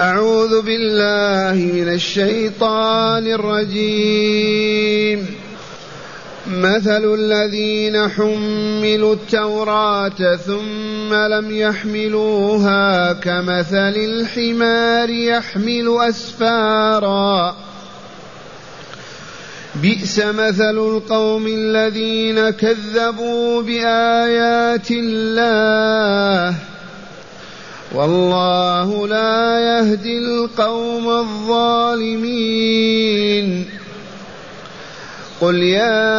أعوذ بالله من الشيطان الرجيم. مثل الذين حملوا التوراة ثم لم يحملوها كمثل الحمار يحمل أسفارا. بئس مثل القوم الذين كذبوا بآيات الله. والله لا يهدي القوم الظالمين. قل يا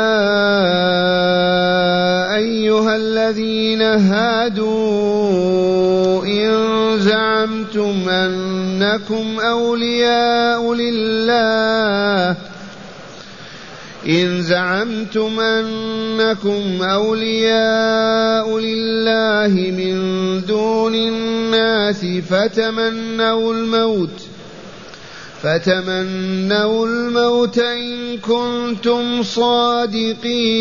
أيها الذين هادوا إن زعمتم أنكم أولياء لله إن زعمتم أنكم أولياء لله من دون الناس فتمنوا الموت فتمنوا الموت إن كنتم صادقين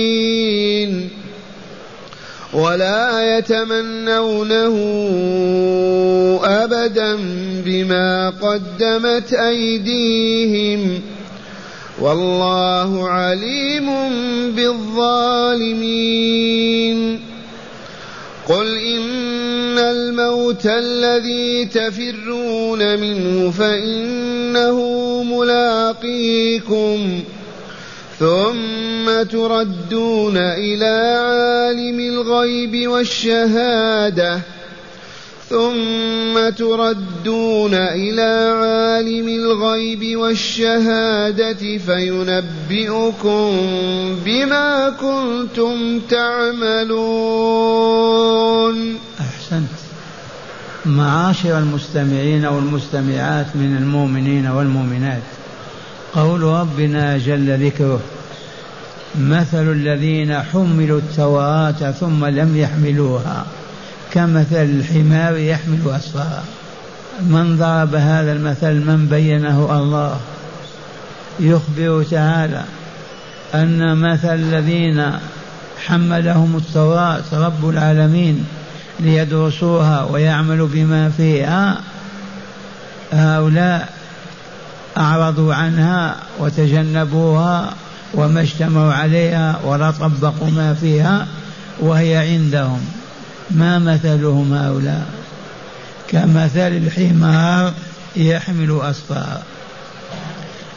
ولا يتمنونه أبدا بما قدمت أيديهم والله عليم بالظالمين. قل إن الموت الذي تفرون منه فإنه ملاقيكم. ثم تردون إلى عالم الغيب والشهادة. ثم تردون إلى عالم الغيب والشهادة فينبئكم بما كنتم تعملون. أحسنت. معاشر المستمعين والمستمعات من المؤمنين والمؤمنات قول ربنا جل ذكره مثل الذين حملوا التوراة ثم لم يحملوها كمثل الحمار يحمل أسفارا من ضرب هذا المثل من بينه الله؟ يخبر تعالى أن مثل الذين حملهم التوراة رب العالمين ليدرسوها ويعملوا بما فيها هؤلاء أعرضوا عنها وتجنبوها وما اجتمعوا عليها ولا طبقوا ما فيها وهي عندهم. ما مثلهم هؤلاء؟ كمثل الحمار يحمل أسفارا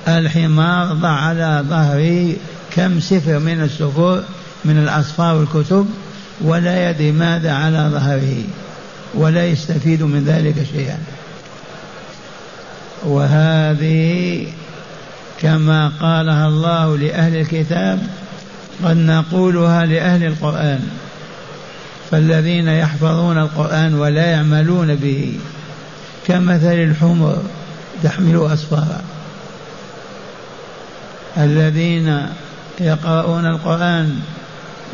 الحمار ضع على ظهره كم سفر من السفور من الأصفار والكتب ولا يدري ماذا على ظهره ولا يستفيد من ذلك شيئا. وهذه كما قالها الله لأهل الكتاب قد نقولها لأهل القرآن. فالذين يحفظون القرآن ولا يعملون به كمثل الحمر تحمل أسفارا. الذين يقرؤون القرآن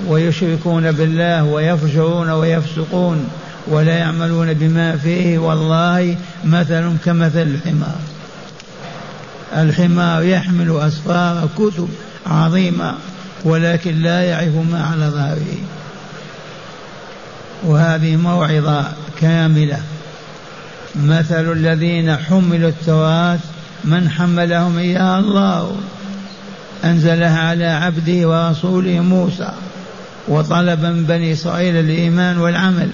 ويشركون بالله ويفجرون ويفسقون ولا يعملون بما فيه والله مثل كمثل الحمار. الحمار يحمل أسفار كتب عظيمة ولكن لا يعرف ما على ظهره. وهذه موعظة كاملة. مثل الذين حملوا التوراة من حملهم إياها الله؟ أنزلها على عبده ورسوله موسى وطلب من بني إسرائيل الإيمان والعمل.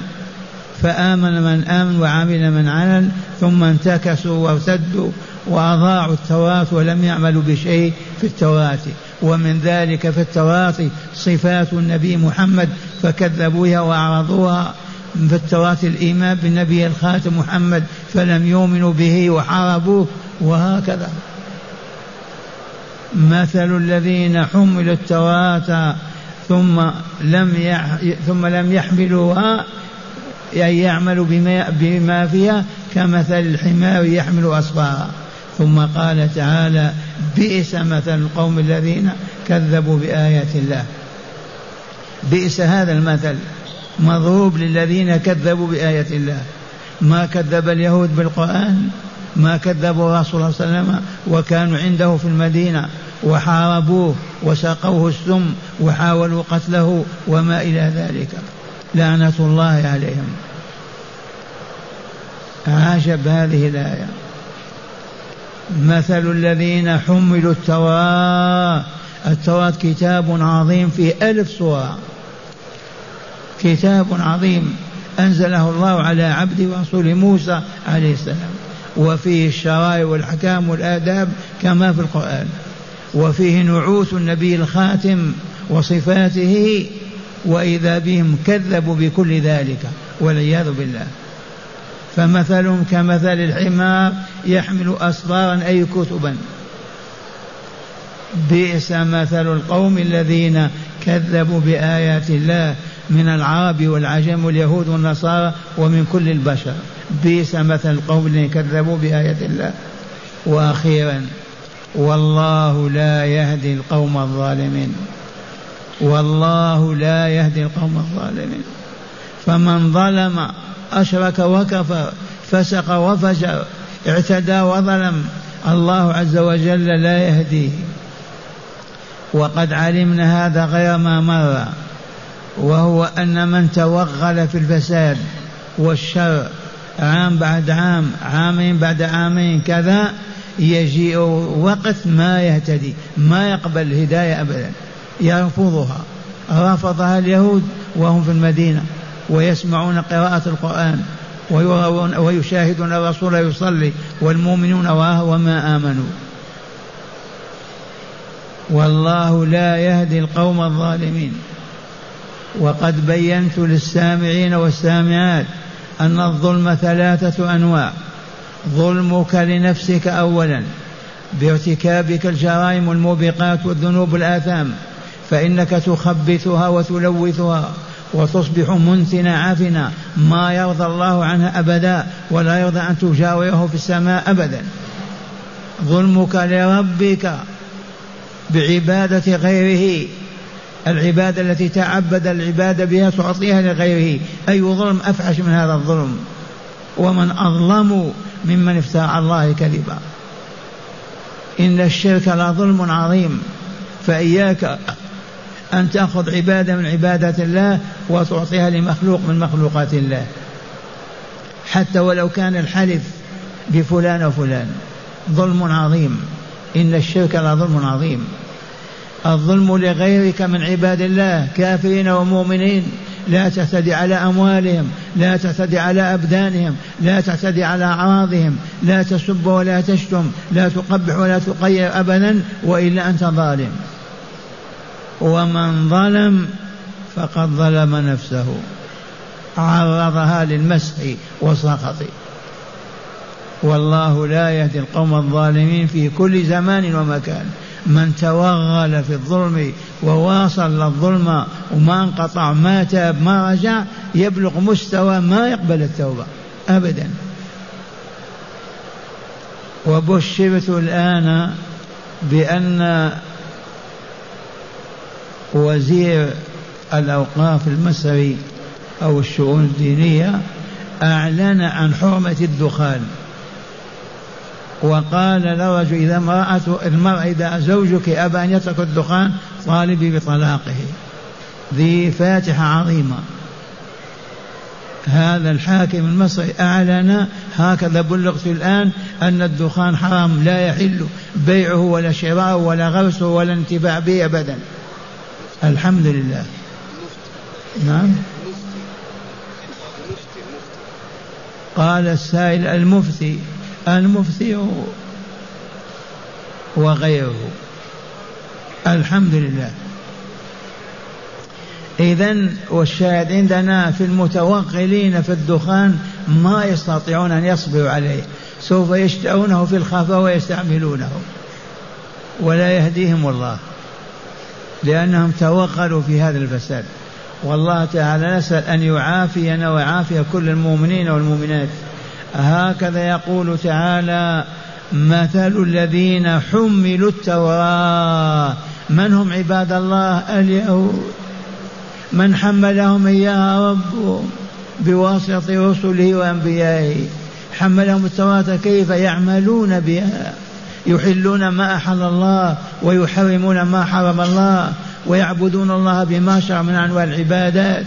فآمن من آمن وعمل من عمل ثم انتكسوا وارتدوا وأضاعوا التوراة ولم يعملوا بشيء في التوراة ومن ذلك في التوراة صفات النبي محمد فكذبوها وأعرضوها في التوراة الإيمان بالنبي الخاتم محمد فلم يؤمنوا به وحاربوه وهكذا مثل الذين حملوا التوراة ثم لم. ثم لم يحملوها أي يعملوا بما, بما فيها كمثل الحمار يحمل أصفارا ثم قال تعالى بئس مثل القوم الذين كذبوا بآيات الله. بئس هذا المثل مضروب للذين كذبوا بآيات الله. ما كذب اليهود بالقرآن ما كذبوا الرسول صلى الله عليه وسلم وكانوا عنده في المدينة وحاربوه وسقوه السم وحاولوا قتله وما إلى ذلك. لعنة الله عليهم. عجب هذه الآية. مثل الذين حملوا التوراة. التوراة كتاب عظيم في ألف سورة كتاب عظيم أنزله الله على عبده ورسوله موسى عليه السلام. وفيه الشرائع والأحكام والآداب كما في القرآن. وفيه نعوت النبي الخاتم وصفاته وإذا بهم كذبوا بكل ذلك والعياذ بالله. فمثلهم كمثل الحمار يحمل أسفارا أي كتبا. بئس مثل القوم الذين كذبوا بآيات الله من العرب والعجم واليهود والنصارى ومن كل البشر. بئس مثل القوم الذين كذبوا بآيات الله. وأخيرا والله لا يهدي القوم الظالمين. والله لا يهدي القوم الظالمين. فمن ظلم أشرك وكفر فسق وفجر اعتدى وظلم الله عز وجل لا يهديه وقد علمنا هذا غير ما مر وهو أن من توغل في الفساد والشر عام بعد عام عامين بعد عامين كذا يجيء وقت ما يهتدي ما يقبل الهداية أبدا يرفضها. رفضها اليهود وهم في المدينة. ويسمعون قراءة القرآن ويشاهدون الرسول يصلي والمؤمنون وما آمنوا. والله لا يهدي القوم الظالمين. وقد بينت للسامعين والسامعات أن الظلم ثلاثة أنواع. ظلمك لنفسك أولا بارتكابك الجرائم والموبقات والذنوب الآثام فإنك تخبثها وتلوثها. وتصبح منتنا عفنا ما يرضى الله عنها أبدا ولا يرضى أن تجاوره في السماء أبدا. ظلمك لربك بعبادة غيره. العبادة التي تعبد العبادة بها تعطيها لغيره. أي ظلم أفحش من هذا الظلم. ومن أظلم ممن افترى على الله كذبا. إن الشرك لظلم عظيم. فإياك أن تأخذ عبادة من عبادات الله وتعطيها لمخلوق من مخلوقات الله. حتى ولو كان الحلف بفلان وفلان. ظلم عظيم. إن الشرك لظلم عظيم. الظلم لغيرك من عباد الله كافرين ومؤمنين. لا تعتدي على أموالهم لا تعتدي على أبدانهم لا تعتدي على أعراضهم. لا تسب ولا تشتم لا تقبح ولا تقير أبدا وإلا أنت ظالم. ومن ظلم فقد ظلم نفسه. عرضها للمسح والسخط. والله لا يهدي القوم الظالمين في كل زمان ومكان. من توغل في الظلم وواصل الظلم وما انقطع ما تاب ما رجع يبلغ مستوى ما يقبل التوبة. أبدا. وبشرت الآن بأن وزير الأوقاف المصري أو الشؤون الدينية أعلن عن حرمة الدخان. وقال للرجل إذا امرأة المرأة إذا زوجك أبى أن يترك الدخان طالبي بطلاقه. ذي فاتحة عظيمة. هذا الحاكم المصري أعلن هكذا بلغت الآن أن الدخان حرام لا يحل بيعه ولا شراؤه ولا غرسه ولا انتفاع به أبدا. الحمد لله. نعم. قال السائل المفتي المفتي وغيره. الحمد لله. إذا والشاهد عندنا في المتوغلين في الدخان ما يستطيعون أن يصبروا عليه. سوف يشتعونه في الخفاء ويستعملونه. ولا يهديهم الله. لأنهم توغلوا في هذا الفساد. والله تعالى نسأل أن يعافينا ويعافي كل المؤمنين والمؤمنات. هكذا يقول تعالى مثل الذين حملوا التوراة. من هم عباد الله اليهود؟ من حملهم إياها ربهم بواسطة رسله وأنبيائه؟ حملهم التوراة كيف يعملون بها؟ يحلون ما أحل الله ويحرمون ما حرم الله ويعبدون الله بما شرع من أنواع العبادات.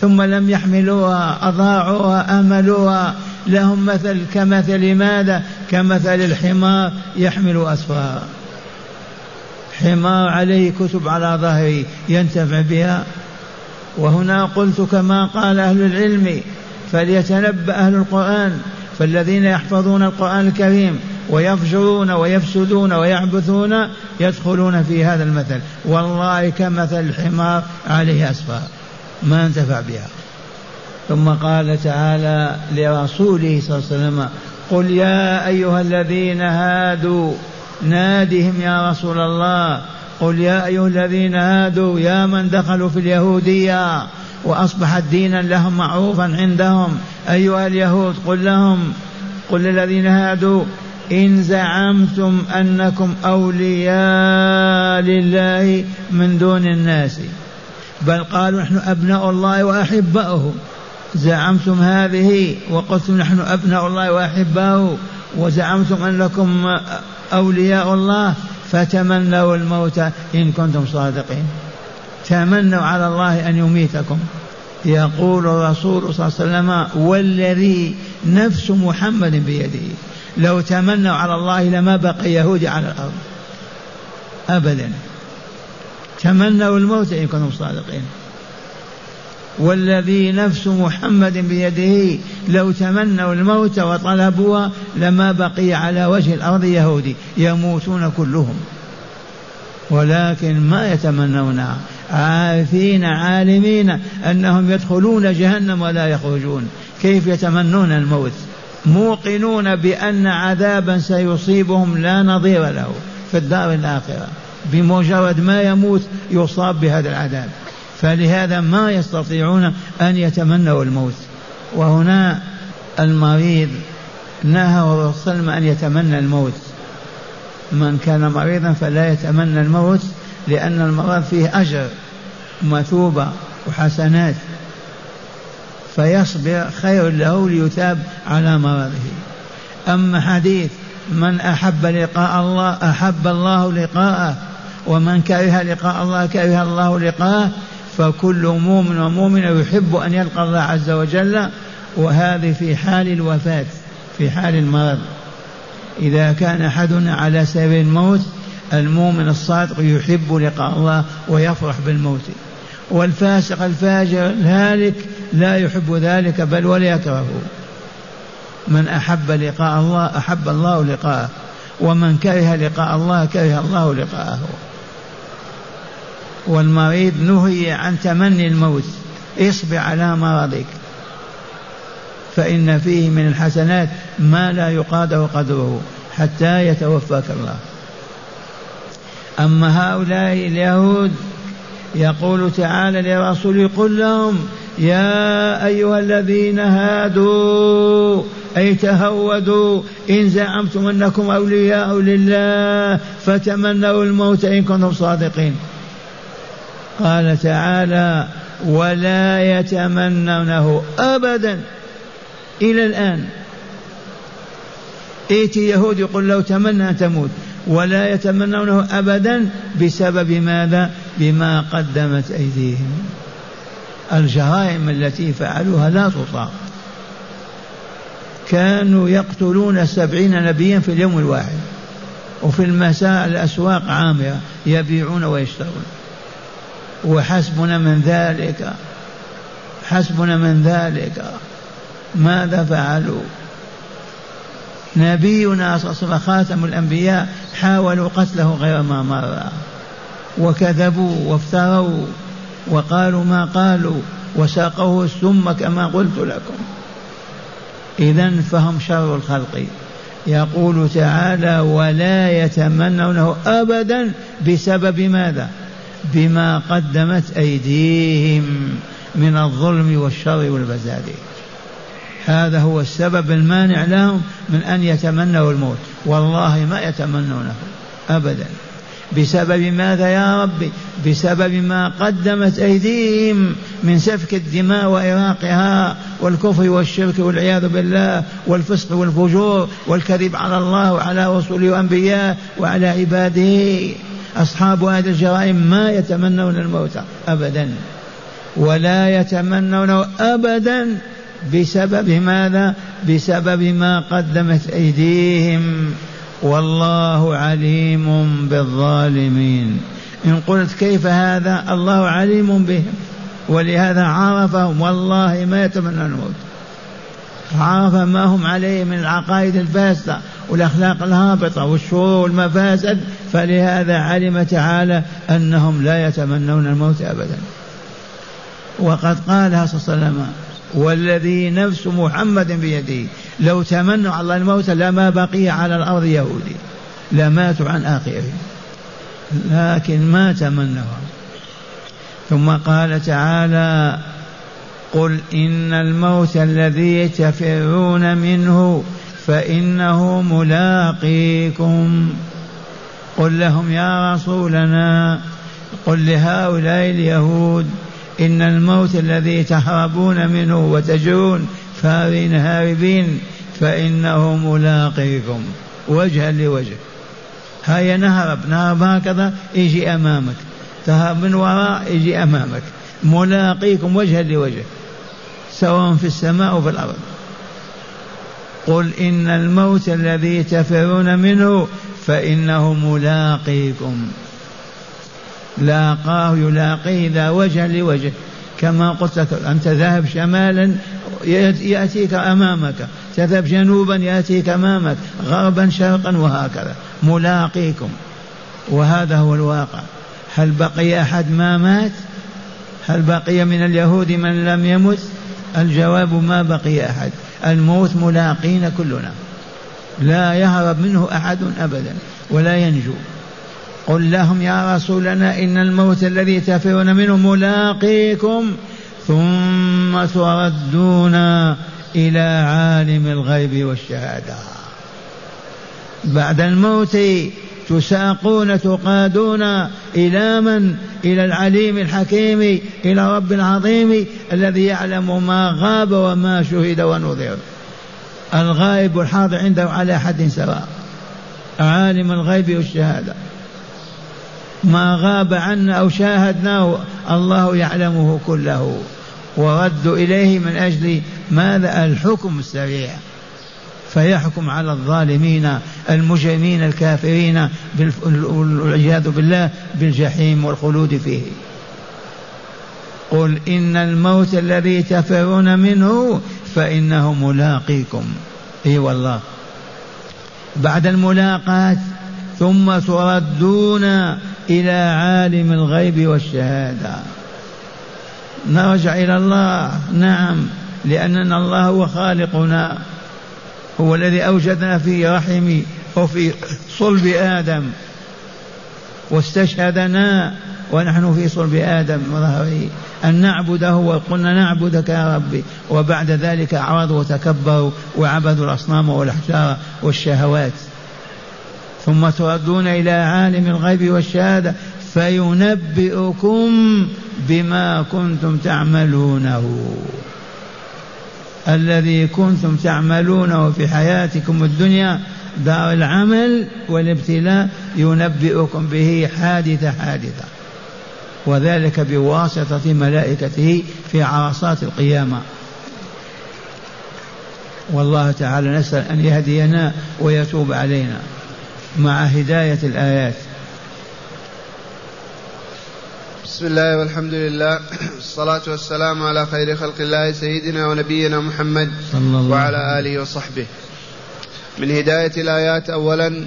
ثم لم يحملوها أضاعوها أملوها. لهم مثل كمثل ماذا؟ كمثل الحمار يحمل أسفارا حمار عليه كتب على ظهره ينتفع بها. وهنا قلت كما قال أهل العلم فليتنبأ أهل القرآن فالذين يحفظون القرآن الكريم ويفجرون ويفسدون ويعبثون يدخلون في هذا المثل. والله كمثل الحمار عليه أسفار. ما انتفع بها. ثم قال تعالى لرسوله صلى الله عليه وسلم قل يا أيها الذين هادوا نادهم يا رسول الله. قل يا أيها الذين هادوا يا من دخلوا في اليهودية وأصبحت دينا لهم معروفا عندهم. أيها اليهود قل لهم قل للذين هادوا إن زعمتم أنكم أولياء لله من دون الناس بل قالوا نحن أبناء الله وأحباؤه. زعمتم هذه وقلتم نحن أبناء الله وأحباؤه وزعمتم أنكم أولياء الله فتمنوا الموت إن كنتم صادقين. تمنوا على الله أن يميتكم. يقول الرسول صلى الله عليه وسلم والذي نفس محمد بيده. لو تمنوا على الله لما بقي يهودي على الأرض. أبدا. تمنوا الموت إن كنتم صادقين. والذي نفس محمد بيده لو تمنوا الموت وطلبوها لما بقي على وجه الأرض يهودي يموتون كلهم. ولكن ما يتمنونها عارفين عالمين أنهم يدخلون جهنم ولا يخرجون. كيف يتمنون الموت؟ موقنون بأن عذابا سيصيبهم لا نظير له في الدار الآخرة. بمجرد ما يموت يصاب بهذا العذاب. فلهذا ما يستطيعون أن يتمنوا الموت. وهنا المريض نهى الرسول أن يتمنى الموت. من كان مريضا فلا يتمنى الموت لأن المرض فيه أجر مثوبة وحسنات. فيصبر خير له ليثاب على مرضه أما حديث من أحب لقاء الله أحب الله لقاءه ومن كره لقاء الله كره الله لقاءه فكل مؤمن ومؤمن يحب أن يلقى الله عز وجل وهذه في حال الوفاة في حال المرض. إذا كان أحدنا على سبيل الموت المؤمن الصادق يحب لقاء الله ويفرح بالموت. والفاسق الفاجر الهالك لا يحب ذلك بل ولا يكرهه من أحب لقاء الله أحب الله لقاءه. ومن كره لقاء الله كره الله لقاءه. والمريض نهي عن تمني الموت. اصبر على مرضك. فإن فيه من الحسنات ما لا يقادر قدره حتى يتوفاك الله. أما هؤلاء اليهود يقول تعالى لرسول قل لهم يا أيها الذين هادوا أي تهودوا إن زعمتم أنكم أولياء لله فتمنوا الموت إن كنتم صادقين. قال تعالى ولا يتمنونه أبدا. إلى الآن ائتي يهود يقول لو تمنى أن تموت ولا يتمنونه أبدا. بسبب ماذا؟ بما قدمت أيديهم. الجرائم التي فعلوها لا تطاق. كانوا يقتلون سبعين نبيا في اليوم الواحد. وفي المساء الأسواق عامرة يبيعون ويشترون. وحسبنا من ذلك حسبنا من ذلك. ماذا فعلوا؟ نبينا صلى الله عليه وسلم خاتم الأنبياء حاولوا قتله غير ما مر. وكذبوا وافتروا وقالوا ما قالوا وساقوه السم كما قلت لكم. إذا فهم شر الخلق. يقول تعالى ولا يتمنونه أبدا بسبب ماذا؟ بما قدمت أيديهم من الظلم والشر والفساد. هذا هو السبب المانع لهم من أن يتمنوا الموت. والله ما يتمنونه أبدا. بسبب ماذا يا ربي؟ بسبب ما قدمت أيديهم من سفك الدماء وإراقها والكفر والشرك والعياذ بالله والفسق والفجور والكذب على الله وعلى رسوله وأنبياء وعلى عباده. أصحاب هذه الجرائم ما يتمنون الموت أبدا ولا يتمنونه أبدا بسبب ماذا؟ بسبب ما قدمت أيديهم. والله عليم بالظالمين. إن قلت كيف هذا؟ الله عليم بهم ولهذا عرفهم والله ما يتمنى الموت. عرف ما هم عليه من العقائد الفاسدة والأخلاق الهابطة والشرور والمفاسد. فلهذا علم تعالى أنهم لا يتمنون الموت أبدا. وقد قالها صلى الله عليه وسلم والذي نفس محمد بيده. لو تمنوا على الموت لما بقي على الأرض يهودي. لماتوا عن آخرهم لكن ما تمنوا. ثم قال تعالى قل إن الموت الذي تفرون منه فإنه ملاقيكم. قل لهم يا رسولنا قل لهؤلاء اليهود إن الموت الذي تهربون منه وتجرون فارين هاربين فإنه ملاقيكم. وجها لوجه. هيا نهرب نهرب هكذا يجي أمامك. تهرب من وراء يجي أمامك. ملاقيكم وجها لوجه. سواء في السماء وفي الأرض. قل إن الموت الذي تفرون منه فإنه ملاقيكم. لاقاه يلاقيه ذا وجه لوجه. كما قلت لك أنت ذاهب شمالا يأتيك أمامك. تذهب جنوبا يأتيك أمامك. غربا شرقا وهكذا. ملاقيكم. وهذا هو الواقع. هل بقي أحد ما مات؟ هل بقي من اليهود من لم يمت؟ الجواب ما بقي أحد. الموت ملاقين كلنا. لا يهرب منه أحد أبدا ولا ينجو. قل لهم يا رسولنا إن الموت الذي تفرون منه ملاقيكم ثم تردون إلى عالم الغيب والشهادة. بعد الموت تساقون تقادون إلى من؟ إلى العليم الحكيم إلى رب العظيم الذي يعلم ما غاب وما شهد ونظر الغائب والحاضر عنده على حد سواء. عالم الغيب والشهادة. ما غاب عنا أو شاهدناه الله يعلمه كله. ورد إليه من أجل ماذا الحكم السريع. فيحكم على الظالمين المجرمين الكافرين والعياذ بالله بالجحيم والخلود فيه. قل إن الموت الذي تفرون منه فإنه ملاقيكم. اي والله. بعد الملاقاة ثم تردون إلى عالم الغيب والشهادة. نرجع إلى الله. نعم لأننا الله هو خالقنا. هو الذي أوجدنا في رحم وفي صلب آدم. واستشهدنا ونحن في صلب آدم وظهره أن نعبده وقلنا نعبدك يا ربي. وبعد ذلك أعرضوا وتكبروا وعبدوا الأصنام والأحجار والشهوات. ثم تردون إلى عالم الغيب والشهادة فينبئكم بما كنتم تعملونه. الذي كنتم تعملونه في حياتكم الدنيا دار العمل والابتلاء ينبئكم به حادثة حادثة. وذلك بواسطة ملائكته في عرصات القيامة. والله تعالى نسأل أن يهدينا ويتوب علينا. مع هداية الآيات. بسم الله والحمد لله. الصلاة والسلام على خير خلق الله سيدنا ونبينا محمد صلى الله وعلى آله وصحبه. من هداية الآيات أولا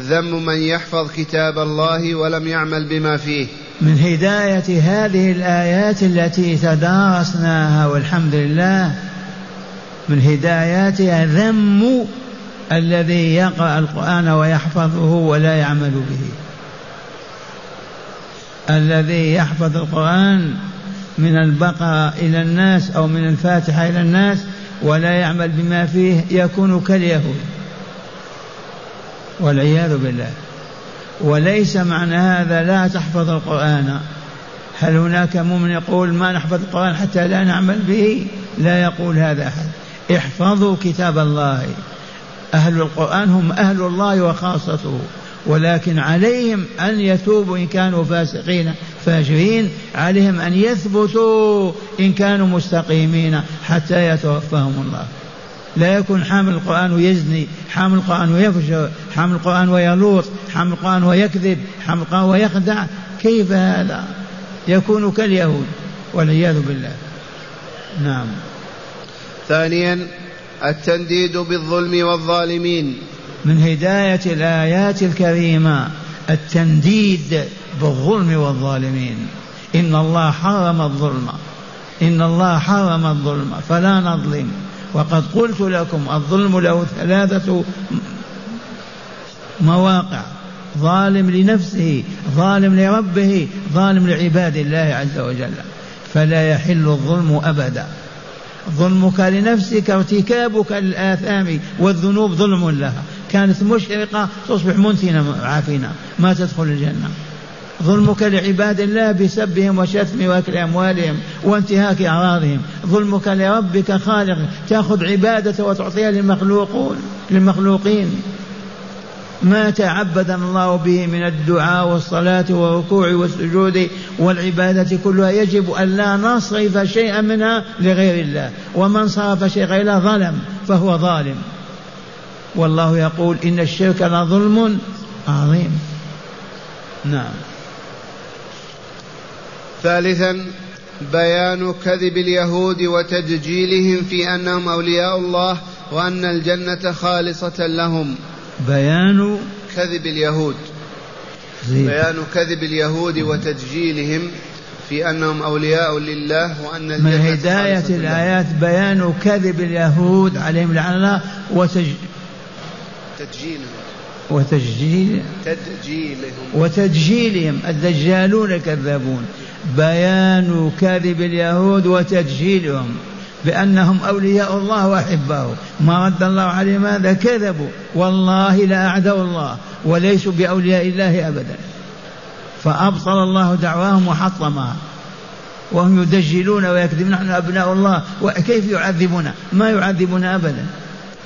ذم من يحفظ كتاب الله ولم يعمل بما فيه. من هداية هذه الآيات التي تدارسناها والحمد لله من هداياتها ذم الذي يقرأ القرآن ويحفظه ولا يعمل به. الذي يحفظ القرآن من البقرة إلى الناس أو من الفاتحة إلى الناس ولا يعمل بما فيه يكون كاليهود. والعياذ بالله. وليس معنى هذا لا تحفظ القرآن. هل هناك مؤمن يقول ما نحفظ القرآن حتى لا نعمل به؟ لا يقول هذا أحد. احفظوا كتاب الله. أهل القرآن هم أهل الله وخاصته ولكن عليهم أن يتوبوا إن كانوا فاسقين فاجرين عليهم أن يثبتوا إن كانوا مستقيمين حتى يتوفاهم الله. لا يكون حامل القرآن ويزني حامل القرآن ويفجر حامل القرآن ويلوط حامل القرآن ويكذب حامل القرآن ويخدع. كيف هذا؟ يكون كاليهود والعياذ بالله. نعم. ثانيا التنديد بالظلم والظالمين. من هداية الآيات الكريمة التنديد بالظلم والظالمين. إن الله حرم الظلم. إن الله حرم الظلم. فلا نظلم. وقد قلت لكم الظلم له ثلاثة مواقع. ظالم لنفسه ظالم لربه ظالم لعباد الله عز وجل. فلا يحل الظلم أبدا. ظلمك لنفسك ارتكابك للآثام والذنوب ظلم لها. كانت مشرقة تصبح منتنة عافنة ما تدخل الجنة. ظلمك لعباد الله بسبهم وشتم وأكل أموالهم وانتهاك أعراضهم. ظلمك لربك خالق تأخذ عبادته وتعطيها للمخلوقون للمخلوقين. ما تعبدنا الله به من الدعاء والصلاة والركوع والسجود والعبادة كلها يجب أن لا نصرف شيئا منها لغير الله. ومن صرف شيئا غير الله ظلم فهو ظالم. والله يقول إن الشرك لظلم عظيم. نعم. ثالثا بيان كذب اليهود وتدجيلهم في أنهم أولياء الله وأن الجنة خالصة لهم. بيان كذب اليهود. زيد. بيان كذب اليهود وتدجيلهم في أنهم أولياء لله الجنه من هداية الآيات بيان كذب اليهود عليهم لعن الله وتج... تدجيلهم وتججيل تدجيلهم وتدجيلهم الدجالون الكذابون. بيان كذب اليهود وتدجيلهم بأنهم أولياء الله وأحباؤه. ما رد الله عليهم هذا كذبوا. والله لا أعدوا الله وليسوا بأولياء الله أبدا. فأبطل الله دعواهم وحطمها. وهم يدجلون ويكذبون نحن أبناء الله. وكيف يعذبنا ما يعذبنا أبدا.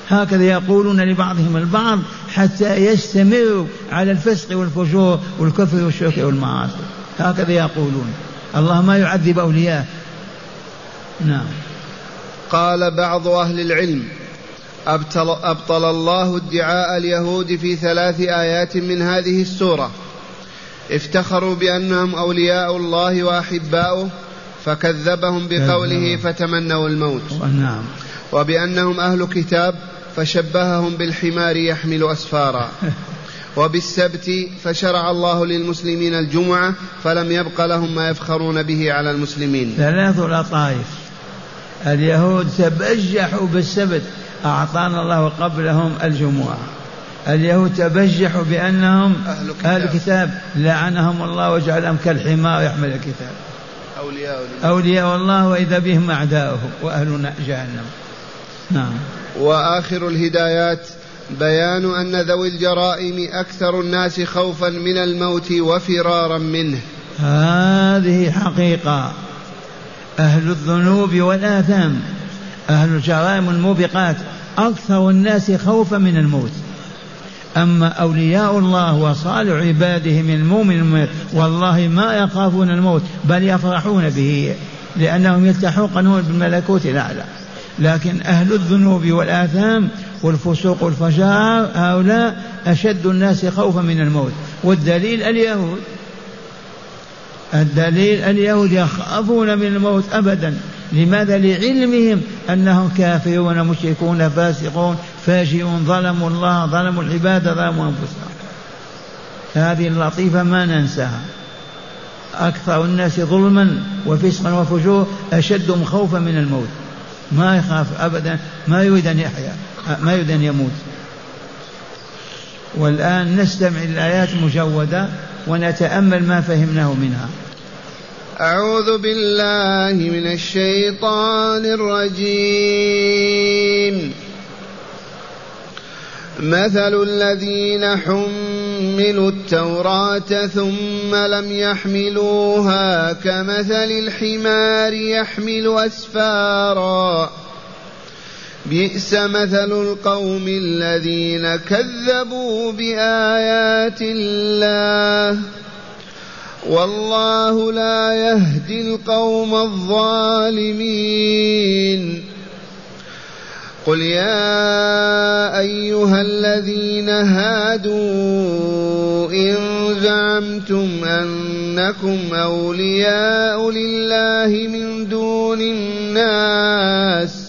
هكذا يقولون لبعضهم البعض حتى يستمروا على الفسق والفجور والكفر والشرك والمعاصي. هكذا يقولون. الله ما يعذب أولياءه. نعم. قال بعض أهل العلم أبطل, أبطل الله ادعاء اليهود في ثلاث آيات من هذه السورة. افتخروا بأنهم أولياء الله وأحباؤه فكذبهم بقوله فتمنوا الموت. نعم. وبأنهم أهل كتاب فشبههم بالحمار يحمل أسفارا. وبالسبت فشرع الله للمسلمين الجمعة فلم يبق لهم ما يفخرون به على المسلمين. ثلاث لطائف. اليهود تبجحوا بالسبت أعطانا الله قبلهم الجمعة اليهود تبجحوا بأنهم أهل كتاب, أهل كتاب لعنهم الله وجعلهم كالحمار يحمل الكتاب. أولياء أولياء الله وإذا بهم أعداؤه وأهل جهنم. نعم. وآخر الهدايات بيان أن ذوي الجرائم أكثر الناس خوفا من الموت وفرارا منه. هذه حقيقة. أهل الذنوب والآثام أهل الجرائم الموبقات أكثر الناس خوفا من الموت. أما أولياء الله وصالح عباده من المؤمن والله ما يخافون الموت بل يفرحون به لأنهم يلتحقون بالملكوت الأعلى لكن أهل الذنوب والآثام والفسوق والفجار هؤلاء أشد الناس خوفا من الموت. والدليل اليهود الدليل اليهود يخافون من الموت أبدا. لماذا؟ لعلمهم أنهم كافرون مشركون فاسقون فاجئون ظلموا الله ظلموا العباد ظلموا أنفسهم. هذه اللطيفة ما ننساها. أكثر الناس ظلما وفسقا وفجور أشدهم خوفا من الموت. ما يخاف أبدا ما يريد أن يحيا ما يريد أن يموت. والآن نستمع الآيات مجودة ونتأمل ما فهمناه منها. أعوذ بالله من الشيطان الرجيم. مثل الذين حملوا التوراة ثم لم يحملوها كمثل الحمار يحمل أسفارا. بئس مثل القوم الذين كذبوا بآيات الله. والله لا يهدي القوم الظالمين. قل يا أيها الذين هادوا إن زعمتم أنكم أولياء لله من دون الناس